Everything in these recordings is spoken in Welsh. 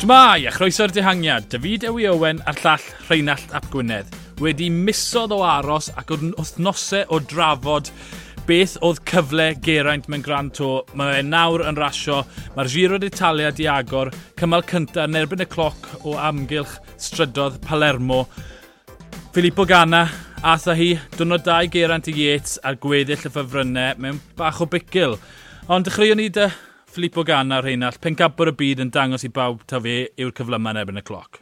Shmai, a chroeso'r dihangiad, David Ewi Owen a'r llall Rheinald Ap Gwynedd. Wedi misodd o aros ac oedd wythnosau o drafod beth oedd cyfle Geraint mewn Grand Tour. Mae e nawr yn rasio, mae'r giro d'Italia di agor, cymal cyntaf yn erbyn y cloc o amgylch strydodd Palermo. Filippo Ganna, atha hi, dwrnod dau Geraint i Yates ar gweddill y ffefrynnau mewn bach o bicil. Ond dechreuwn ni dy Filippo Ganna o'r heinall, pencabwr y byd yn dangos i bawb ta fe yw'r cyflymau yn erbyn y cloc.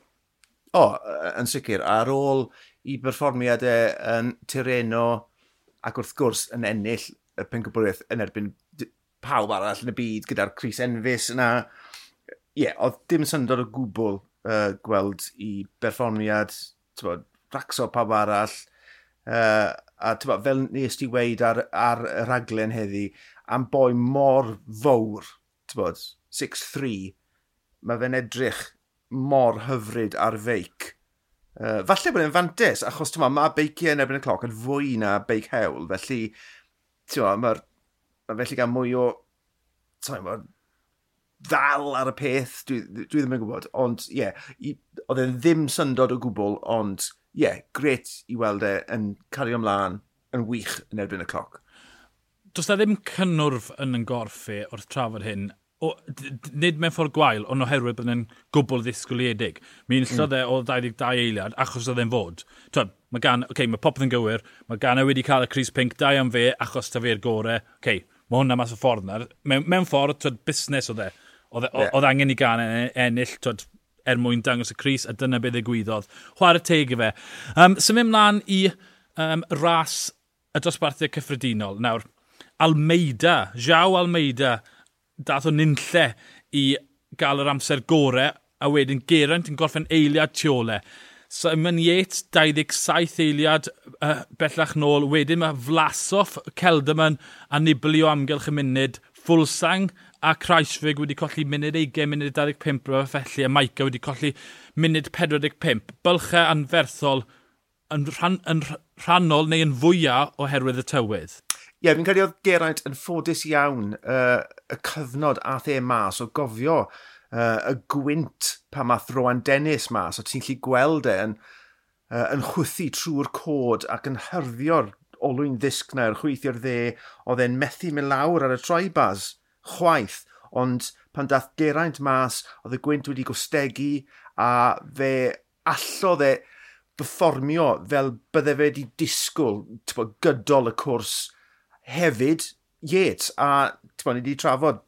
O, yn sicr. Ar ôl i berfformiadau yn Tireno ac wrth gwrs yn ennill y pencabwriaeth yn erbyn pawb arall yn y byd gyda'r Cris Enfys yna. Ie, yeah, oedd dim syndod o gwbl uh, gweld i berfformiad, bod, racso pawb arall. Uh, a bod, fel nes ti weid ar, ar y raglen heddi, am boi mor fawr bod, 6-3, mae fe'n edrych mor hyfryd ar feic. Uh, falle bod e'n fantes, achos tyma, mae beiciau yn erbyn y cloc yn fwy na beic hewl, felly mae'r ma felly gan mwy o tyma, ddal ar y peth, dwi, dwi ddim yn gwybod, ond ie, yeah, oedd e'n ddim syndod o gwbl, ond ie, yeah, gret i weld e yn cario ymlaen yn wych yn erbyn y cloc does da ddim cynnwrf yn yn gorffu e wrth trafod hyn, o, nid mewn ffordd gwael, ond oherwydd bod yn gwbl ddisgwyliedig. Mi unisodd mm. e o 22 eiliad, achos oedd e'n fod. Twyd, mae gan, okay, mae popeth yn gywir, mae gan e wedi cael y Cris Pink, dau am fe, achos ta fe'r gore, okay, mae hwnna mas o ffordd na. Mewn, mewn ffordd, twyd, busnes oedd e. Oedd yeah. angen i gan e ennill, twyd, er mwyn dangos y Cris, a dyna beth ddigwyddodd. Chwarae teg i fe. Um, Symud mlaen i um, ras y dosbarthiau cyffredinol. Nawr, Almeida, Jao Almeida, dath o nynlle i gael yr amser gore, a wedyn Geraint yn gorffen eiliad tiole. Simon Yates, 27 eiliad uh, bellach nôl. Wedyn mae Vlasov, Celdaman a Nibli o amgylch y munud. Fulsang a Kreisfig wedi colli munud 20, munud 25 rhywbeth felly, a Maica wedi colli munud 45. Bylchau anferthol yn, rhan, yn rhannol neu yn fwyaf oherwydd y tywydd. Ie, yeah, fi'n credu oedd Geraint yn ffodus iawn uh, y cyfnod ath e mas o gofio uh, y gwynt pa math Rowan Dennis mas, o ti'n lli gweld e yn, uh, yn chwythu trwy'r cod ac yn hyrddio'r olwyn ddisg na'r chwythio'r dde, oedd e'n methu mynd lawr ar y troibas, chwaith, ond pan dath Geraint mas, oedd y gwynt wedi gwstegu a fe allodd e performio fel bydde fe wedi disgwyl, tbo, gydol y cwrs, hefyd Yates, a ti'n ni wedi trafod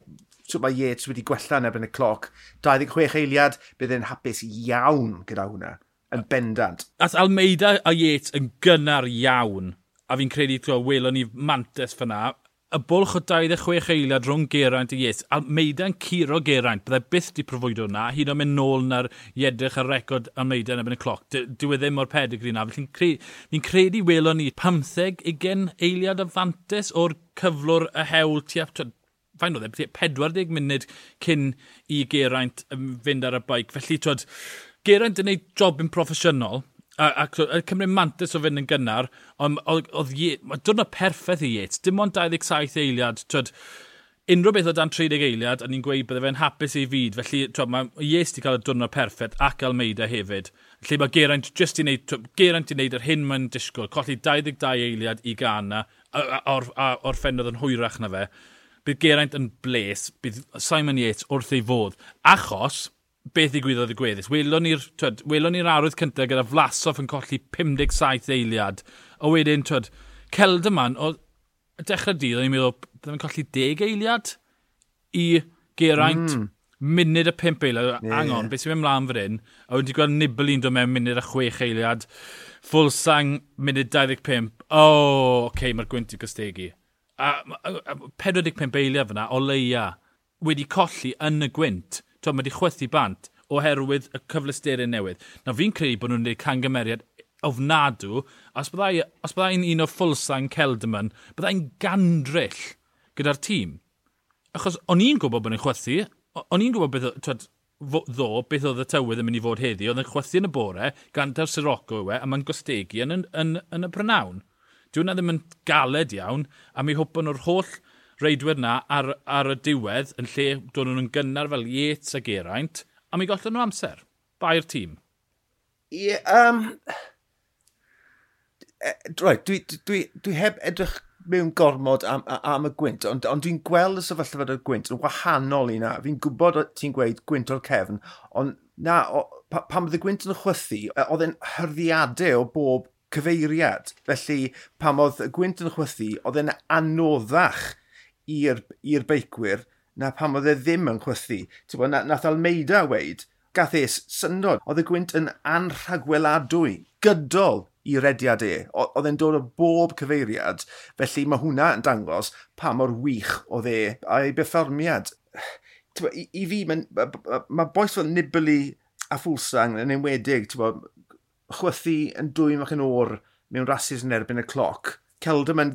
sut mae Yates wedi gwella yn ebyn y cloc. 26 eiliad, bydd e'n hapus iawn gyda hwnna, yn bendant. Ath Almeida a Yates yn gynnar iawn, a fi'n credu, ti'n welon ni mantes fyna, y bwlch o 26 eiliad rhwng Geraint i Yes, a meida'n curo Geraint, byddai byth di profwydo hwnna, hyd o'n mynd nôl na'r iedrych ar record am meida'n ebyn y cloc. Dwi e ddim o'r pedigri na, felly cre fi'n credu welon ni 15-20 eiliad o fantes o'r cyflwr y hewl tu at fain oedd e, 40 e? munud cyn i Geraint fynd ar y baic. Felly, twyd, Geraint yn gwneud job yn proffesiynol, ac cymryd mantis o fynd yn gynnar, ond oedd diwrnod perffaith i Yates, dim ond 27 eiliad, twyd, unrhyw beth o dan 30 eiliad, a ni'n gweud bydde fe'n hapus i fyd, felly twyd, mae Yates wedi cael y diwrnod perffaith ac Almeida hefyd. Felly mae Geraint just i wneud, Geraint i wneud yr hyn mae'n disgwyl, colli 22 eiliad i Ghana, o'r, or ffennodd yn hwyrach na fe. Bydd Geraint yn bles, bydd Simon Yates wrth ei fodd, achos beth ddigwyddodd y gweddus. Welon ni'r ni arwydd cyntaf gyda Flasoff yn colli 57 eiliad. A wedyn, twyd, Celd yma'n, o dechrau dydd, o'n i'n meddwl, ddim yn colli 10 eiliad i Geraint. Mm. Munud y 5 eiliad, yeah. angon, beth sy'n mynd mlaen fy hyn, a wedi gweld Nibali'n dod mewn munud y 6 eiliad, Fulsang, munud 25. O, oh, oce, okay, mae'r gwynt i gystegu. A, a, a 45 eiliad fyna, o leia, wedi colli yn y gwynt Tw, mae wedi chwethu bant oherwydd y cyflesterau newydd. Na fi'n credu bod nhw'n gwneud cangymeriad ofnadw, os byddai, os byddai un o Fulsang Celdyman, byddai'n gandryll gyda'r tîm. Achos o'n i'n gwybod bod nhw'n chwethu, o'n i'n gwybod beth, twed, ddo, beth oedd y tywydd yn mynd i fod heddi, oedd yn chwethu yn y bore, ganta'r Sirocco yw e, a mae'n gostegu yn, yn, yn, yn y prynawn. Dwi'n ddim yn galed iawn, a mi hwpon o'r holl reidwyr na ar, ar y diwedd yn lle dod nhw'n gynnar fel Yates a Geraint, a mi gollon nhw amser. Ba'r tîm. Ie, yeah, um... E, right, dwi, dwi, dwi heb edrych mewn gormod am, am y gwynt, ond, ond dwi'n gweld y sefyllfa y gwynt yn wahanol i na. Fi'n gwybod ti'n gweud gwynt o'r cefn, ond na, o, pa, pan bydd y gwynt yn chwythu, e, oedd e'n hyrddiadau o bob cyfeiriad. Felly, pam oedd y gwynt yn chwythu, oedd e'n anoddach i'r beicwyr na pam oedd e ddim yn chwythu. Bo, na, nath Almeida weid, gath e syndod, oedd y gwynt yn anrhagweladwy, gydol i rediad e. Oedd e'n dod o bob cyfeiriad, felly mae hwnna yn dangos pa mor wych oedd e a'i befformiad. I, I fi, mae ma, boes fel Nibli a Fulsang yn enwedig, bo, chwythu yn dwy mach yn o'r mewn rasis yn erbyn y cloc. Celdam yn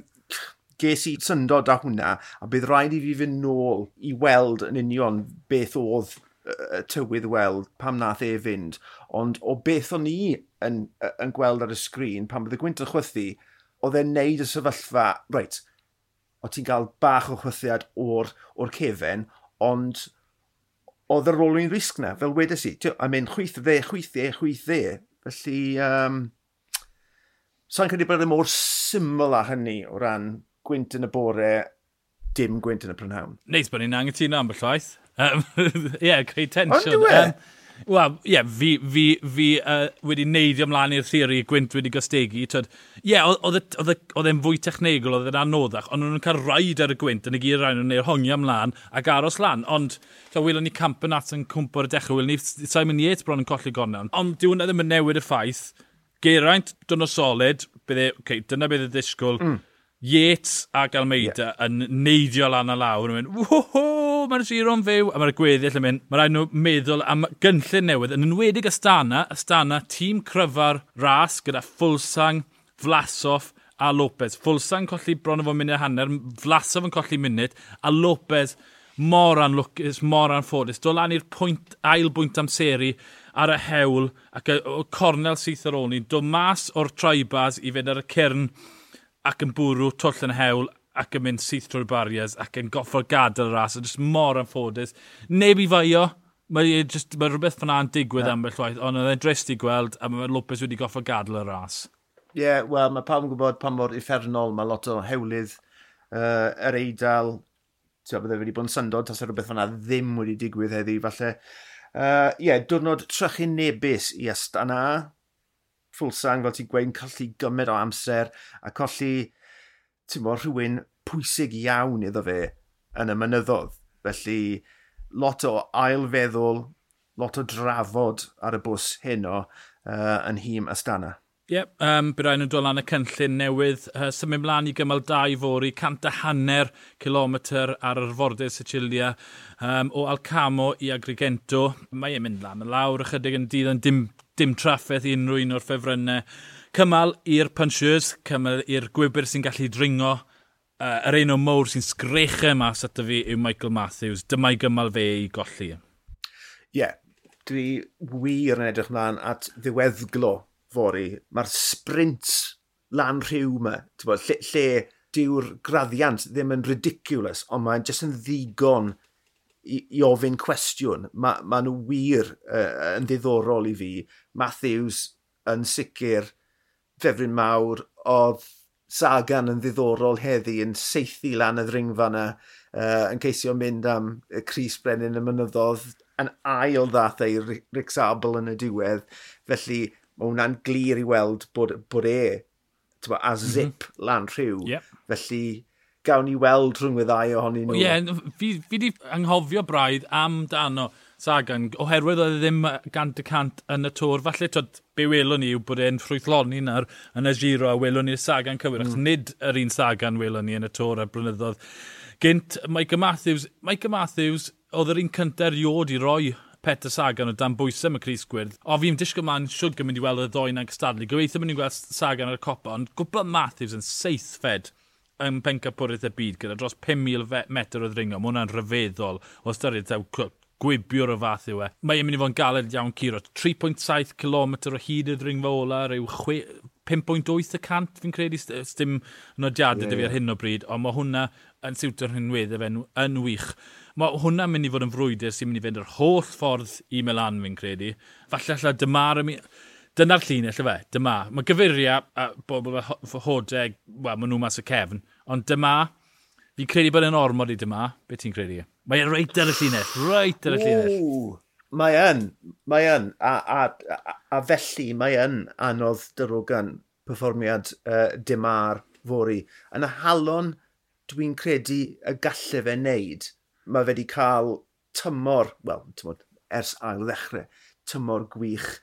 ges i syndod â hwnna, a bydd rhaid i fi fynd nôl i weld yn union beth oedd y tywydd weld pam nath e fynd. Ond o beth o'n i yn, yn gweld ar y sgrin, pan bydd y gwynt yn chwythu, oedd e'n neud y sefyllfa, reit, o ti'n cael bach o chwythiad o'r, or cefen, ond oedd yr olwyn risg na, fel wedes i, a mynd chwyth dde, chwyth dde, chwyth dde. Felly, um, sa'n credu bod e mor syml â hynny o ran gwynt yn y bore, dim gwynt yn y prynhawn. Neis bod ni'n angytuno am y byllwaith. Um, yeah, creu tensiwn. Ond um, Wel, ie, yeah, fi, fi, fi uh, wedi neidio ymlaen i'r theori gwynt wedi gostegu. Ie, yeah, oedd e'n fwy technegol, oedd e'n anoddach, ond nhw'n cael rhaid ar y gwynt yn y gyr rhaid nhw'n neu'r hongi ymlaen ac aros lan. Ond, ta, wylwn ni camp yn at yn cwmpo ar y dechrau, wylwn ni Simon Yates bron yn colli gornel. Ond diwn ddim yn newid y ffaith. Geraint, e, dyna solid, bydde, okay, dyna beth y ddisgwyl. Mm Yates a Almeida yeah. yn neidio lan a lawr yn mynd, woho, mae'r giro'n fyw, a mae'r gweddill yn mynd, mae rhaid nhw meddwl am gynllun newydd, yn enwedig Astana, Astana, tîm cryfa'r ras gyda Fulsang, Vlasov a Lopez. Fulsang colli bron o fod munud hanner, Vlasov yn colli munud, a Lopez mor anlwcus, mor anffodus. Do lan i'r pwynt, ail bwynt am seri ar y hewl ac y, cornel syth ar ôl ni. Do mas o'r traibas i fynd ar y cyrn ac yn bwrw twll yn hewl ac yn mynd syth trwy'r barriers ac yn goffod gadael y ras. A jyst mor anffodus. Neb i faio. Mae, e just, mae rhywbeth fyna yn digwydd yeah. ambell waith, ond oedd e'n drist i gweld a mae Lopez wedi goffo gadael y ras. Ie, yeah, wel, mae pawb yn gwybod pa mor effernol mae lot o hewlydd uh, yr eidl. Tio, bydde wedi bod yn syndod tas rhywbeth fyna ddim wedi digwydd heddi, falle. Ie, uh, yeah, diwrnod trychu nebus i Astana Fulsan, fel ti'n gweud, colli gymaint o amser a colli, ti'n mo, rhywun pwysig iawn iddo fe yn y mynyddodd. Felly, lot o ailfeddwl, lot o drafod ar y bws heno uh, yn hym astana. Ie, Yep, um, bydd rhaid nhw'n dod lan y cynllun newydd. Uh, symud mlaen i gymal 2 fori, cant a hanner kilometr ar yr fordydd Sicilia um, o Alcamo i Agrigento. Mae e'n mynd lan y lawr ychydig yn dydd yn dim dim traffaeth i unrhyw un o'r ffefrynnau. Cymal i'r punchers, cymal i'r gwybr sy'n gallu dringo. Uh, yr un o mowr sy'n sgrechau mas ato fi yw Michael Matthews. Dyma'i gymal fe i golli. E. Ie, yeah, dwi wir yn edrych mlaen at ddiweddglo fori. Mae'r sprint lan rhyw yma, lle, lle dyw'r graddiant ddim yn ridiculous, ond mae'n jyst yn ddigon i, i ofyn cwestiwn. Mae ma nhw wir uh, yn ddiddorol i fi. Matthews yn sicr, Fefryn Mawr, oedd Sagan yn ddiddorol heddi yn seithi lan y ddringfa yna, uh, yn ceisio mynd am y Cris Brenin y mynyddodd, yn ail ddath ei Rick Sabl yn y diwedd. Felly mae hwnna'n glir i weld bod, bod e a mhm. zip mm -hmm. lan rhyw. Yep. Felly gawn ni weld rhwng y ddau ohonyn nhw. Ie, yeah, fi, fi di anghofio braidd amdano Sagan, oherwydd oedd e ddim gant y cant yn y tŵr. Falle, twyd, be welwn ni yw bod e'n ffrwythloni nawr yn y giro, a welwn ni'r Sagan cywir, mm. nid yr un Sagan welwn ni yn y tŵr a blynyddoedd. Gynt, Michael Matthews, Michael Matthews oedd yr un cyntaf erioed i roi Peter Sagan o dan bwysau y Cris Gwyrdd. O fi'n disgwyl ma'n siwg yn mynd i weld y ddoen ag ystadlu. Gobeithio mynd i gweld Sagan ar y copa, ond gwbl Matthews yn seithfed yn pencapwriaeth y byd gyda dros 5,000 metr o ddringo. Mae hwnna'n rhyfeddol o ystyried taw gwibiwr o fath yw e. Mae e'n mynd i fod yn galed iawn curo. 3.7 km o hyd y ddringfa ola, rhyw 5.8 y cant fi'n credu, dim nodiadau yeah, dy fi ar hyn o bryd, ond mae hwnna yn siwtio'r hynweddau fe'n yn wych. Mae hwnna'n mynd i fod yn frwydr sy'n mynd i fynd yr holl ffordd i Milan fi'n credu. Falle allan dymar. Dyna'r llinell, fe. Dyma. Mae gyfuria a bobl fel hodeg, wel, maen nhw mas y cefn. Ond dyma, fi'n credu bod yn ormod i dyma. Be ti'n credu? Mae e'n reit ar y llinell. Reit ar y llinell. Mae yn. Mae yn. A, a, a, a felly mae yn anodd dyrogan perfformiad uh, dyma'r fori. Yn y halon dwi'n credu y gallai fe wneud, mae fe wedi cael tymor, wel, tymor, ers ail ddechrau, tymor gwych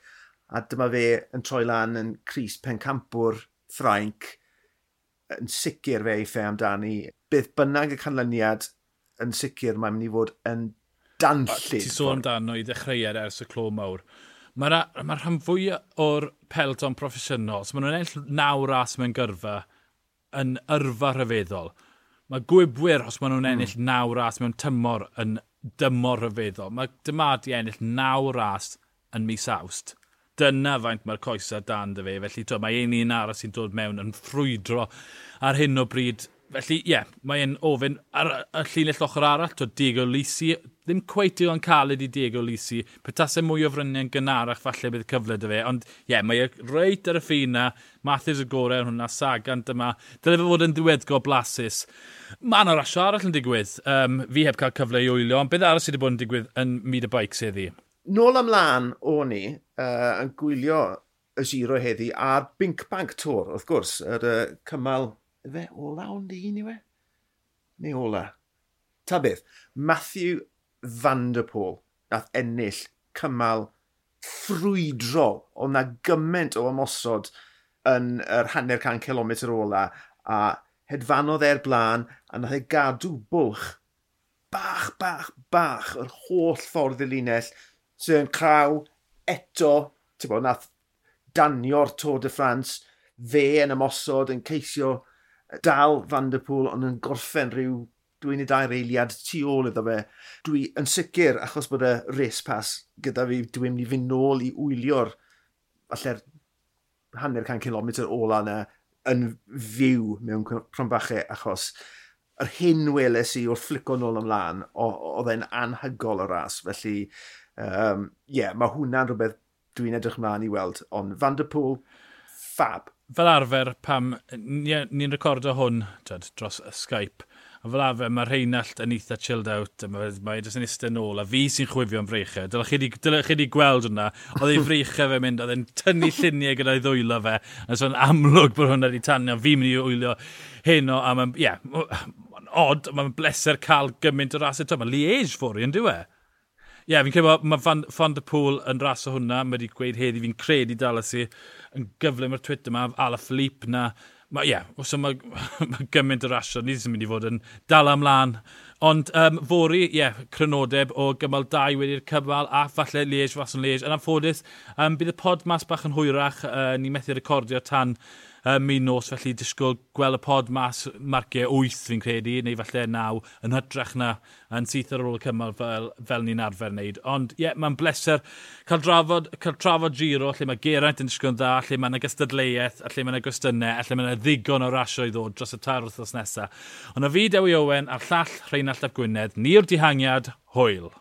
a dyma fe yn troi lan yn Cris Pencampwr Ffrainc, yn sicr fe eiffau amdani. Bydd bynnag y canlyniad yn sicr mae'n mynd i fod yn danllid. Ti sôn amdano i ddechreuad ers y clo mawr. Mae'r ma, rhan fwy o'r pelton proffesiynol, so maen nhw'n enll naw ras mewn gyrfa, yn yrfa rhyfeddol. Mae gwybwyr, os maen nhw'n hmm. ennill mm. naw ras mewn tymor, yn dymor rhyfeddol. Mae dymadi ennill naw ras yn mis awst dyna faint mae'r coesau dan dy fe. Felly to, mae un un arall sy'n dod mewn yn ffrwydro ar hyn o bryd. Felly ie, yeah, mae'n ofyn ar y llinell ochr arall, to Diego Lisi, ddim cweith i'w o'n caled i Diego Lisi, petasau mwy o fryniau'n gynarach falle bydd cyfle dy fe, ond ie, yeah, mae e reit ar y ffina, Mathis y gorau yn hwnna, Sagan dyma, dyle fe fod yn ddiweddgo blasus. Mae yna rasio arall yn digwydd, um, fi heb cael cyfle i wylio, ond beth arall sydd wedi bod yn digwydd yn myd y bike sedd i? nôl ymlaen o'n ni uh, yn gwylio y giro heddi a'r Bink Bank Tour, wrth gwrs, yr uh, cymal, fe ola o'n di, ni we? Neu ola? Ta beth, Matthew Van Der Pôl nath ennill cymal ffrwydro o na gymaint o ymosod yn yr hanner can kilometr ola, a hedfanodd e'r blaen, a nath e gadw bwlch bach, bach, bach yr holl ffordd y linell sy'n craw eto, ti'n bod, nath danio'r Tôr de France, fe yn ymosod yn ceisio dal Van der Pŵl, ond yn gorffen rhyw dwi'n ei dair eiliad tu ôl iddo fe. Dwi yn sicr, achos bod y race pass gyda fi, dwi'n mynd i fynd nôl i wylio'r falle'r hanner can kilometr ola yna yn fyw mewn prombache, achos yr hyn weles i o'r flico nôl ymlaen, oedd e'n anhygol o ras, felly um, yeah, mae hwnna'n rhywbeth dwi'n edrych mlaen i weld. Ond Van der Pŵl, fab. Fel arfer, pam ni'n ni recordo hwn tyd, dros y Skype, a fel arfer mae Rheinald yn eitha chilled out, a mae, mae jyst yn eistedd nôl, a fi sy'n chwifio am freichau. Dylech chi, dyl chi di gweld hwnna, oedd ei freichau fe mynd, oedd e'n tynnu lluniau gyda'i ddwylo fe, a so'n amlwg bod hwnna wedi tanio, fi'n mynd i wylio hyn o, a mae'n, ie, yeah, odd, mae'n bleser cael gymaint o rasau. Mae Liege fwrdd yn dwi e? Ie, yeah, fi'n credu bod mae Van, Van der Pŵl yn ras o hwnna. Mae wedi gweud heddi, fi'n credu dal i yn gyflym o'r Twitter yma, Ala Philippe na. Ie, yeah, os yma ma gymaint o rasio, ni ddim yn mynd i fod yn dal amlan. Ond um, fori, ie, yeah, crynodeb o gymal 2 wedi'r cyfal a falle Liege, Fason Liege. Yn amffodus, um, bydd y pod mas bach yn hwyrach, uh, ni methu recordio tan um, mi nos, felly disgwyl gweld y pod mas marciau 8 fi'n credu, neu falle 9, yn hytrach na yn syth ar ôl y cymal fel, fel ni'n arfer wneud. Ond ie, yeah, mae'n bleser cael drafod, cael trafod giro lle mae Geraint yn disgwyl dda, lle mae'n yna gystadleuaeth, a lle mae'n yna gwestiynau, a lle mae'n ddigon o rasio i ddod dros y tair wythnos nesaf. Ond o fi Dewi Owen a'r llall Rheinald Ap Gwynedd, ni'r dihangiad, hwyl.